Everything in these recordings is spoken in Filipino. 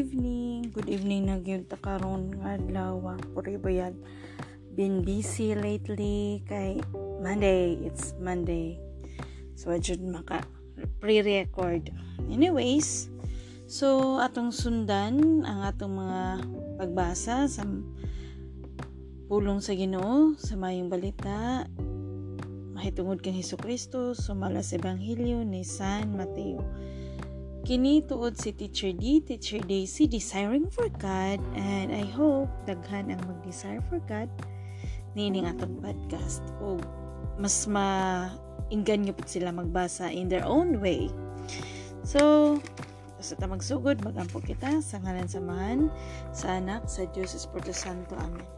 evening. Good evening na gyud ta karon nga adlaw. Puri bayad. Been busy lately kay Monday. It's Monday. So I should maka pre-record. Anyways, so atong sundan ang atong mga pagbasa sa pulong sa Ginoo sa mayong balita mahitungod kang Hesus Kristo sumala sa Ebanghelyo ni San Mateo. Kini tuod si Teacher D, Teacher Daisy, Desiring for God, and I hope daghan ang mag-desire for God nining atong podcast. O mas ma-inggan nyo sila magbasa in their own way. So, basta ta magsugod, magampo kita sa ngalan samahan sa anak, sa Diyos Espiritu Santo. Amen.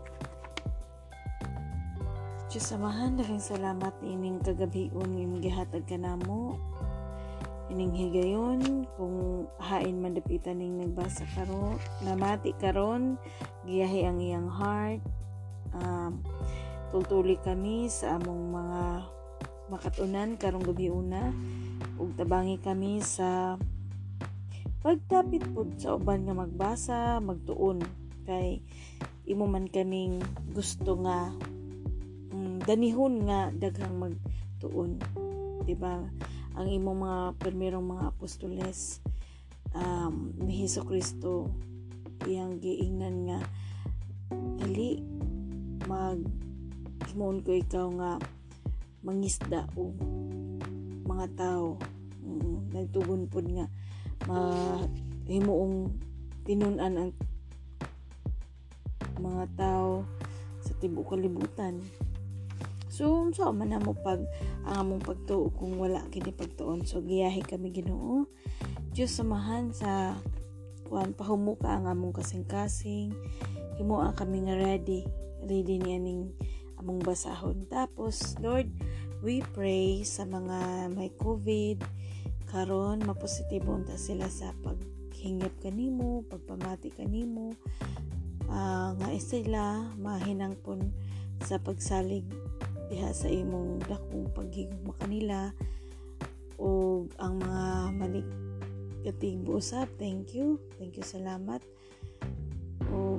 Diyos samahan, daking salamat ining kagabion yung gihatag ka namo ining higayon kung hain man dapitan ning nagbasa karo namati karon giyahi ang iyang heart. Um, tultuli kami sa among mga makatunan karong gabi una ug tabangi kami sa pagtapit pud sa uban nga magbasa magtuon. Kay imo man kaming gusto nga um, danihon nga daghang magtuon di ba ang imong mga primerong mga apostoles um, ni Heso Kristo iyang giingnan nga dali mag himon ko ikaw nga mangisda o mga tao. Mm, nagtugon pud nga mahimuong tinunan ang mga tao sa tibuok kalibutan So, so man mo pag ang among pagtuo kung wala kini pagtuon. So, giyahi kami Ginoo. Diyos samahan sa kuan pahumuka ang among kasing-kasing. Himua kami nga ready. Ready ni aning among basahon. Tapos, Lord, we pray sa mga may COVID karon mapositibo ta sila sa paghingip kanimo, pagpamati kanimo. Uh, nga sila mahinang pon sa pagsalig diha sa imong dakong paghigugma kanila. O ang mga malik kating buusap thank you. Thank you salamat. O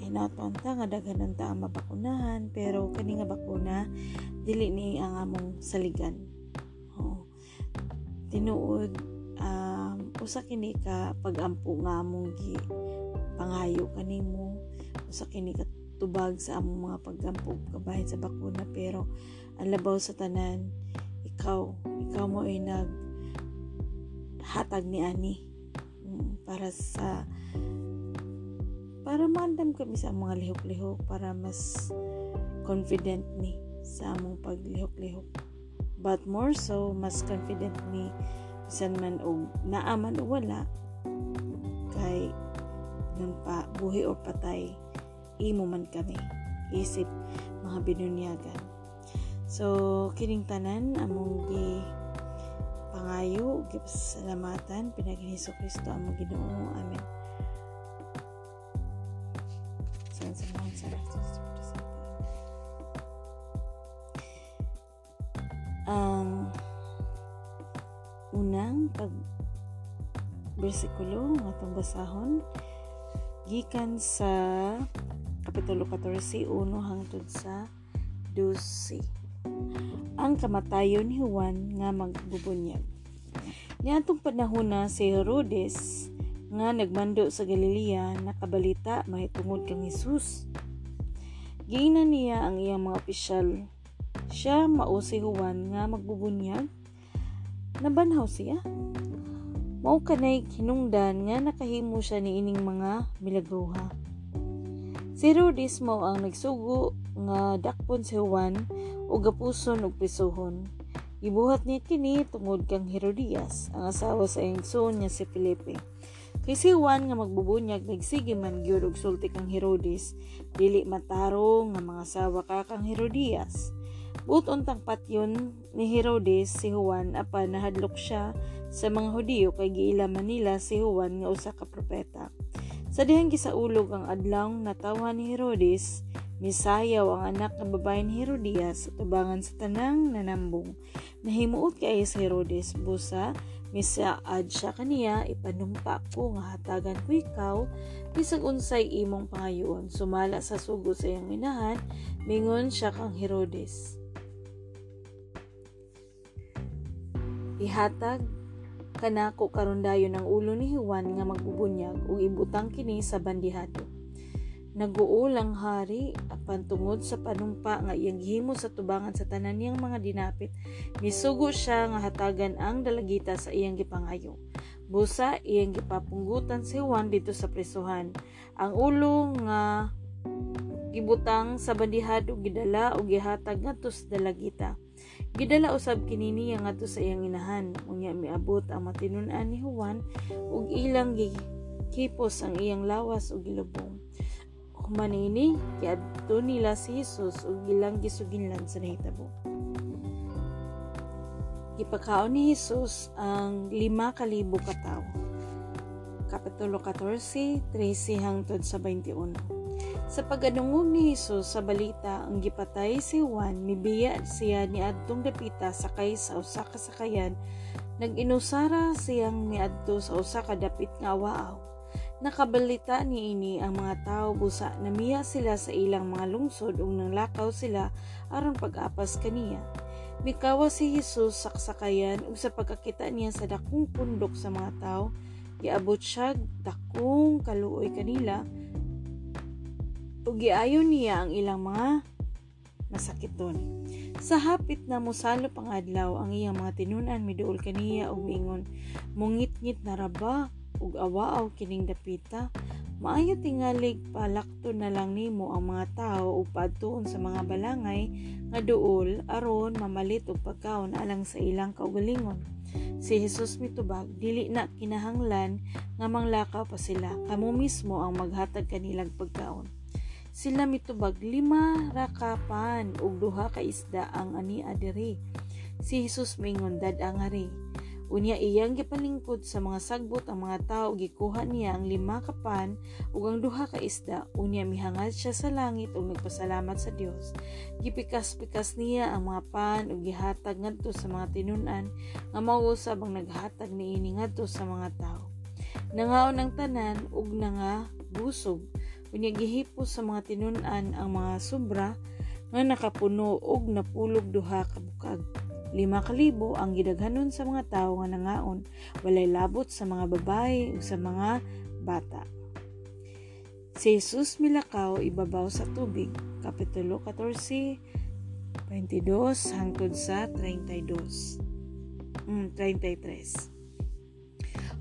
hinaton ta nga daghanan ta ang mabakunahan. Pero kani nga bakuna dili ni ang among saligan. Oh tinuod um, usa kini ka pagampo nga among gi pangayo kanimo. Usa kini ka tubag sa among mga paggampog kabahin sa bakuna. Pero ang labaw sa tanan ikaw ikaw mo ay nag hatag ni ani. Mm, para sa para maandam kami sa mga lihok-lihok para mas confident ni sa among paglihok-lihok. But more so mas confident ni bisan man og naaman o wala kay nang pa buhi o patay imo man kami. Isip mga binunyagan so kining tanan among gi pangayo gi salamatan pinagin Hesus Kristo among Ginoo. Amen. Sa samahan sa ang unang pag bersikulo nga basahon gikan sa Kapitulo 14, 1 hangtod sa 12. Ang kamatayon ni Juan nga magbubunyag. Niadtong panahon na si Herodes nga nagmando sa Galilea nakabalita mahitungod kang Hesus. Giina niya ang iyang mga opisyal. Siya mao si Juan nga magbubunyag. Nabanhaw siya. Mao kanay kinungdan nga nakahimo siya ni ining mga milagruha. Si Herodes mao ang nagsugo nga dakpon si Juan ug gapuson og prisuhon. Gibuhat niya kini tungod kang Herodias, ang asawa sa iyang son niya si Felipe. Kay si Juan nga magbubunyag nagsige man gyud og sulti kang Herodes, dili matarong nga mga asawa ka kang Herodias. Buton tang patyon ni Herodes si Juan apan nahadlok siya sa mga Hudiyo kay giilaman nila si Juan nga usa ka propeta. Sa dihang gisaulog ang adlaw natawan ni Herodes, misayaw ang anak ng babae ni Herodias sa tubangan sa tanang nanambong. Nahimuot kay sa Herodes busa, Misaad siya kaniya, ipanumpa ko nga hatagan ko ikaw, bisag unsay imong pangayoon. Sumala sa sugo sa iyang inahan, mingon siya kang Herodes. Ihatag kanako karon dayon ang ulo ni Juan nga magbubunyag ug ibutang kini sa bandihado. Naguulang hari apan tungod sa panumpa nga iyang gihimo sa tubangan sa tanan niyang mga dinapit, misugo siya nga hatagan ang dalagita sa iyang gipangayo. Busa iyang gipapunggutan si Juan dito sa presuhan. Ang ulo nga gibutang sa bandihado gidala ug gihatag ngadto sa dalagita. Gidala usab kini niya ngadto sa iyang inahan. Unya miabot ang matinun-an ni Juan ug ilang gikipos ang iyang lawas ug gilubong. Humanini, kiadto nila si Jesus ug ilang gisuginlan sa nahitabo. Gipakaon ni Jesus ang lima kalibo ka tawo. Kapitulo 14, 13 hangtod sa 21. Sa pagadungog ni Jesus sa balita ang gipatay si Juan, mibiya siya ni adtong dapita sakay sa usa ka sakayan, nag-inusara siyang miadto sa usa ka dapit nga awaaw. Nakabalita ni ini ang mga tao busa namiya sila sa ilang mga lungsod ug nanglakaw sila aron pag-apas kaniya. Mikawa si Jesus sa kasakayan ug sa pagkakita niya sa dakong pundok sa mga tao, giabot siya dakong kaluoy kanila ug giayon niya ang ilang mga masakiton. Sa hapit na musalo pang adlaw ang iyang mga tinunan miduol kaniya ug miingon, mungit-ngit na raba ug awaaw kining dapita. Maayo tingalig palakto na lang nimo ang mga tao ug paadtuon sa mga balangay nga duol aron mamalit og pagkaon alang sa ilang kaugalingon. Si Jesus mitubag dili na kinahanglan nga manglakaw pa sila. Kamo mismo ang maghatag kanilang pagkaon sila mitubag lima rakapan ug duha ka isda ang ani adiri si Jesus mingon dad ang ari Unya iyang gipalingkod sa mga sagbot ang mga tao gikuha niya ang lima ka pan ug ang duha ka isda. Unya mihangad siya sa langit ug nagpasalamat sa Dios. Gipikas-pikas niya ang mga pan ug gihatag ngadto sa mga tinunan nga mao usab ang naghatag niini ngadto sa mga tao. Nangaon ang tanan ug nanga busog. Unya gihipos sa mga tinunan ang mga sobra nga nakapuno ug napulog duha ka bukag. Lima kalibo ang gidaghanon sa mga tao nga nangaon. Walay labot sa mga babae ug sa mga bata. Si Jesus milakaw ibabaw sa tubig. Kapitulo 14 22 hangtod sa 32 mm, 33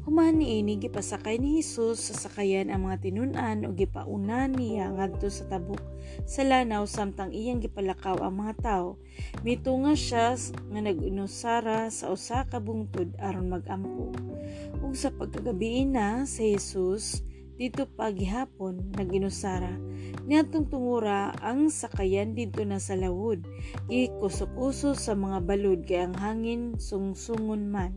Human niini gipasakay ni Hesus sa sakayan ang mga tinunan o gipauna niya ngadto sa tabok sa lanaw samtang iyang gipalakaw ang mga tao. Mitunga siya nga nag-inusara sa usa ka bungtod aron magampo. Ug sa pagkagabi na si Hesus dito pa gihapon nag-inusara niadtong tungura ang sakayan dito na sa lawod gikuso-kuso sa mga balod kay ang hangin sungsungon man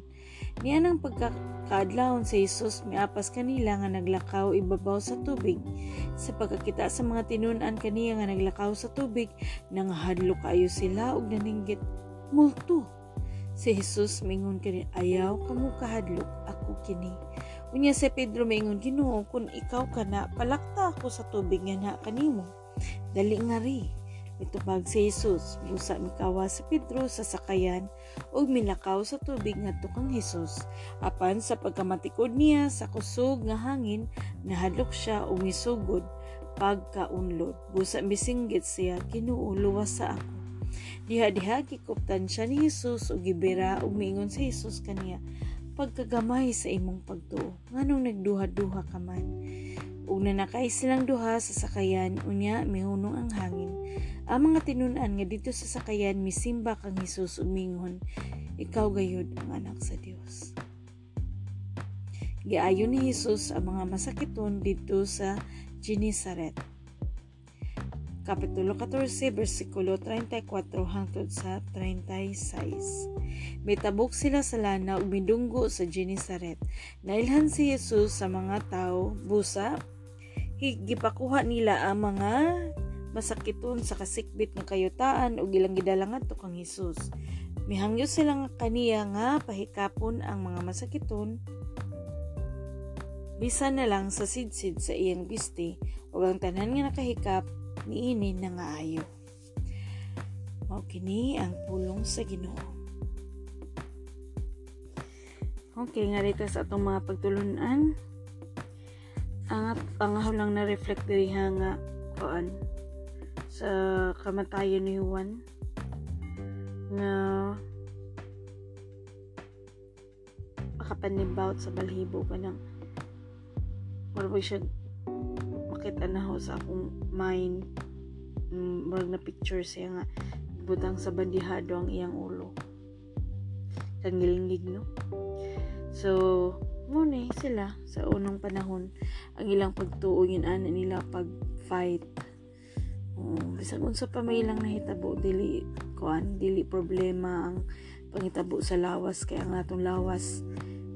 Niya nang pagkakaadlawon sa Isus miapas kanila nga naglakaw ibabaw sa tubig. Sa pagkakita sa mga tinunan kaniya nga naglakaw sa tubig, nangahadlo kayo sila og naninggit, Multo! Si Jesus mingon kani ayaw kamo kahadlok ako kini. Unya si Pedro mingon Ginoo kun ikaw kana palakta ako sa tubig nga na kanimo. Dali nga ri. Mitubag si Jesus, busa mikawa sa Pedro sa sakayan ug milakaw sa tubig ngadto kang Jesus. Apan sa pagkamatikod niya sa kusog nga hangin, nahadlok siya ug misugod pagkaunlod. Busa misinggit siya, Ginoo sa ako. Diha-diha gikuptan siya ni Jesus ug gibira ug miingon si Jesus kaniya, pagkagamay sa imong pagtuo, nganong nagduha-duha ka man. Ug nanakay silang duha sa sakayan, unya mihunong ang hangin. Ang mga tinunan nga dito sa sakayan misimba kang Hesus umingon, ikaw gayud ang anak sa Dios. Giayon ni Hesus ang mga masakiton dito sa Genesaret. Kapitulo 14, versikulo 34 hangtod sa 36. May tabok sila sa lana ug midunggo sa Genesaret. Nailhan si Jesus sa mga tao, busa, gipakuha nila ang mga masakiton sa kasikbit nga kayutaan ug ilang gidalangan to kang Hesus. Mihangyo sila nga kaniya nga pahikapon ang mga masakiton bisan na lang sa sidsid sa iyang bisti ug ang tanan nga nakahikap niini na nga ayo. Mao kini ang pulong sa Ginoo. Okay, nga dito sa atong mga pagtulunan, ang ang lang na reflect diri nga kuan sa kamatayon ni Juan nga makapanibawt sa balhibo ka ng wala siya makita na ho sa akong mind. Murag na picture siya nga butang sa bandihado ang iyang ulo. Kang gilinggig no? So, muna sila sa unang panahon ang ilang pagtuo yun ana nila pag fight um, bisag unsa pa may ilang nahitabo dili kuan dili problema ang pangitabo sa lawas kaya ang atong lawas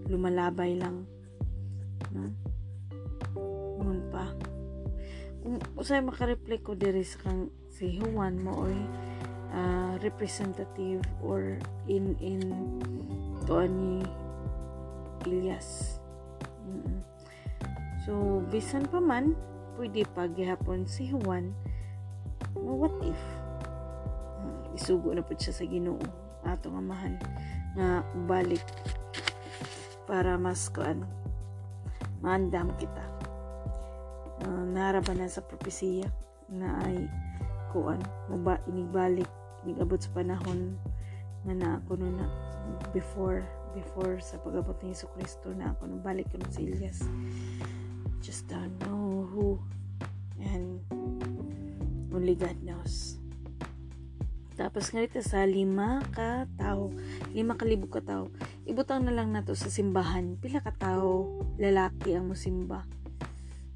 lumalabay lang no ngun pa kung usay makareflect ko diri sa kang si Juan mo oy uh, representative or in in to ni Ilyas. Mm-mm. So, bisan pa man, pwede pa gihapon si Juan, no, what if? Hmm, isugo na po siya sa ginoo, atong amahan, nga balik para mas kuan maandam kita. Uh, naraban na sa propesiya na ay kuan maba inigbalik inigabot sa panahon nga na ako na before before sa pagabot ni Yesu Kristo na ako nang balik ko sa Ilyas just don't know who and only God knows. Tapos nga sa lima ka tao lima ka libo ka tao. Ibutang na lang nato sa simbahan. Pila ka tao lalaki ang musimba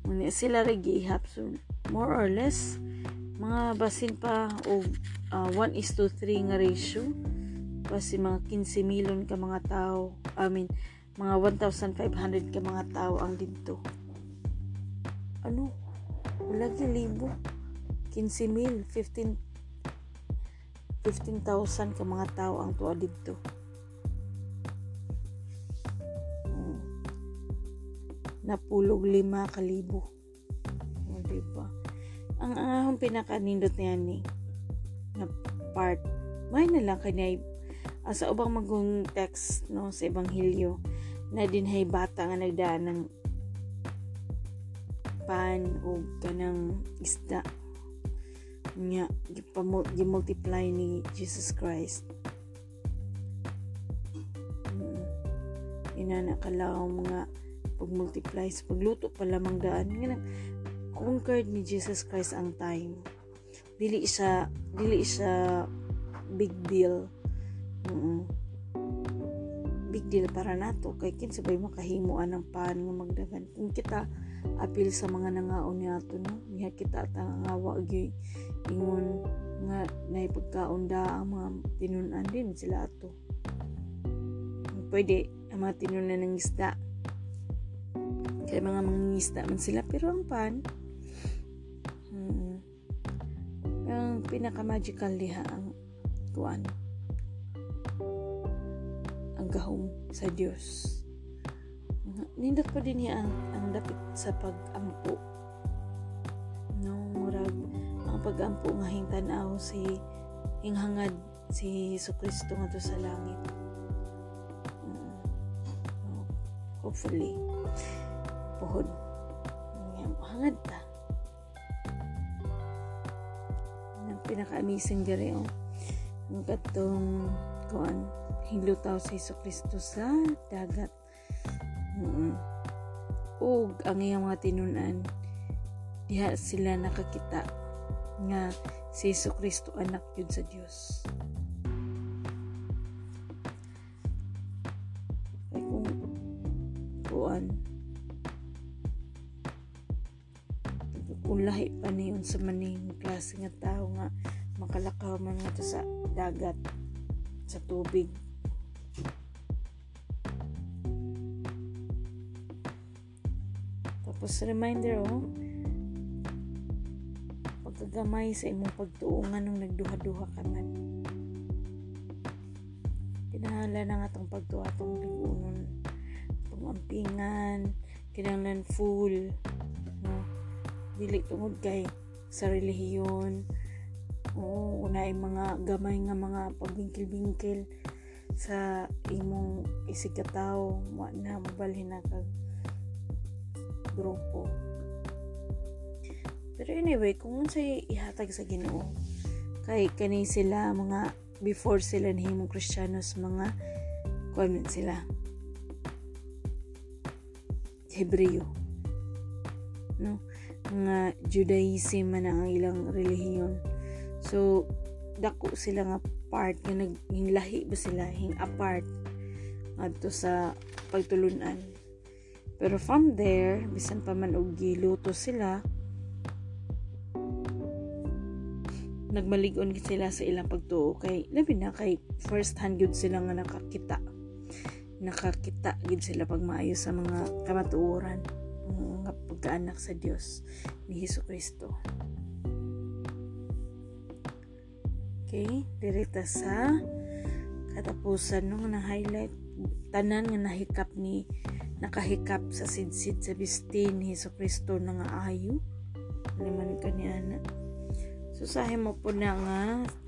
Muna sila ragihap so more or less mga basin pa o uh, 1 is to 3 nga ratio. Kasi mga 15 milyon ka mga tao. I mean mga 1,500 ka mga tao ang dito. Ano? Wala libo 15 mil 15 15,000 ka mga tao ang tuwa dito. Hmm. napulog lima kalibo o diba ang ahong pinakanindot niya ni na part may na lang kanya uh, sa ubang magong text no sa ebanghelyo na dinhay bata nga nagdaan ng pan o kanang isda nga gi-multiply ni Jesus Christ hmm. inana kalaw mga pag-multiply sa pagluto pa lamang daan nga conquered ni Jesus Christ ang time dili siya dili siya big deal Mm-mm. Big deal para nato kay kin sabay makahimuan ng paan nga magdagan. Kung kita apil sa mga nangaon ni ato no, niya kita tangawa gyud ingon nga nay pagkaunda ang mga tinunan din sila ato. Pwede ang mga tinunan ng isda. Kaya mga mangingisda man sila pero ang pan hmm, ang pinaka magical diha ang tuan ang gahom sa Dios. Nindot pa din ang, ang dapit sa pag-ampo. No, murag ang pag-ampo nga hingtanaw si hinghangad si Yesu Kristo nga to sa langit. Mm. No, hopefully puhod hangad ta ang pinaka-amazing diri oh ang katong kuan hilutaw sa Hesus Kristo sa dagat. Mm-hmm. Ug ang iyang mga tinunan diha sila nakakita nga si Hesus Kristo anak yun sa Dios. Ay kung kuan kung lahi pa niyon sa maning klase nga tao nga makalakaw man nga sa dagat sa tubig Tapos reminder oh, pagkagamay sa imong pagtuungan nung nagduha-duha ka man. kinahanglan na nga itong pagtuwa itong ligunon pangampingan kinahanglan full no? Dili tungod kay sa relihiyon. Oo unay mga gamay nga mga pagbingkil-bingkil sa imong isigataw wa na mabalhin na kag grupo. Pero anyway kung unsay ihatag sa Ginoo kay kani sila mga before sila nahimong Kristiyanos mga kuan sila Hebreo. No? Mga Judaism man ang ilang relihiyon. So dako sila nga part nga nag lahi ba sila hing apart adto sa pagtulunan pero from there bisan pa man og giluto sila nagmaligon sila sa ilang pagtuo kay labi na kay first hand gud sila nga nakakita nakakita gid sila pag maayo sa mga kamatuoran nga pagkaanak sa Dios ni Hesus Kristo. Okay, direta sa katapusan nung na highlight tanan nga nahikap ni nakahikap sa sidsid sa bistin ni Hesus Kristo na nga ayo liman kaniya na so sahe mo po na nga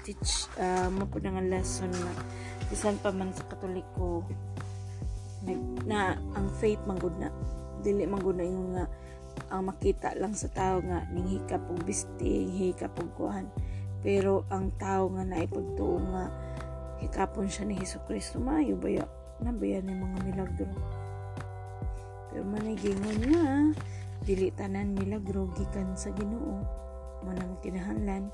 teach uh, mo po na nga lesson na bisan pa man sa katoliko na ang faith manggod na. Dili manggod na yung nga ang makita lang sa tao nga ning hikap og bisti hikap og kuhan. Pero ang tao nga naipagtuo nga hikapon siya ni Hesus Kristo maayo baya nabaya ni mga milagro pero manigingon nga dili tanan milagro gikan sa Ginoo. Mo nang kinahanglan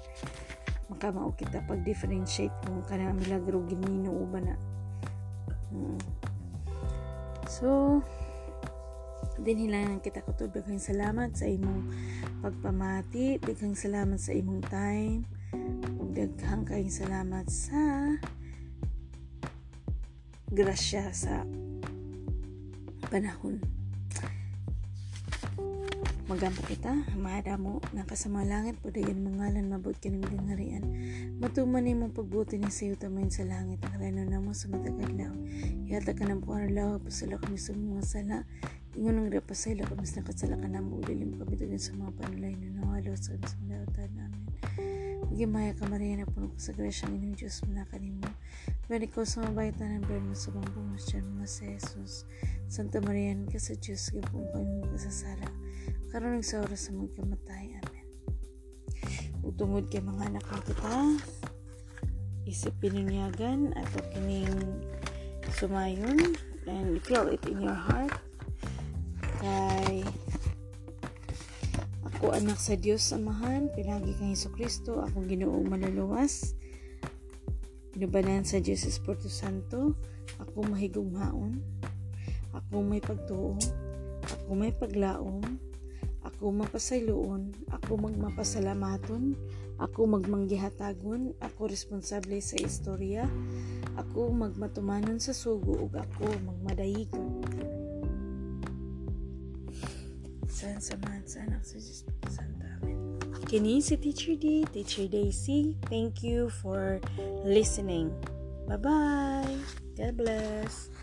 makamao kita pag differentiate kung kana milagro ginoo ba na. Hmm. So, din hilangan kita ko to. Daghang salamat sa imong pagpamati, daghang salamat sa imong time, daghang kayong salamat sa grasya sa panahon. Magampo kita, mahada mo, nakasama langit, padayon mangalan, mabot kining harian. Matuman ni mong pagbuti ni sayo tamayin sa langit, ang reno na mo sa matagal lang. Ihata ka ng puwan lawa, pasala kami sa mga sala. Ingon ang repasala, kami sa nakasala ka ng bulilim kami doon sa mga panulay na nawalo sa sa malawatan namin. Magimaya ka Maria na puno ko sa grasya ng Diyos manakan mo. Bani ko sa mabaytan ng bird mo sa mo siya mga sa Jesus. Santa Maria, ka sa Diyos, gipong kami sa sala karon sa oras sa magkamatay. Amen. Utungod kay mga anak ng kita, isip pinunyagan at kining sumayon and feel it in your heart kay ako anak sa Dios samahan pinagi kang Hesus Kristo akong Ginoong maluluwas Inubanan sa Diyos Espiritu Santo ako mahigugmaon ako may pagtuo ako may paglaom ako mapasayloon, ako magmapasalamaton, ako magmanggihatagon, ako responsable sa istorya, ako magmatumanon sa sugo ug ako magmadayigon. San samahan sa anak sa Diyos Santa. Amen. Kini si Teacher D, Teacher Daisy. Thank you for listening. Bye-bye. God bless.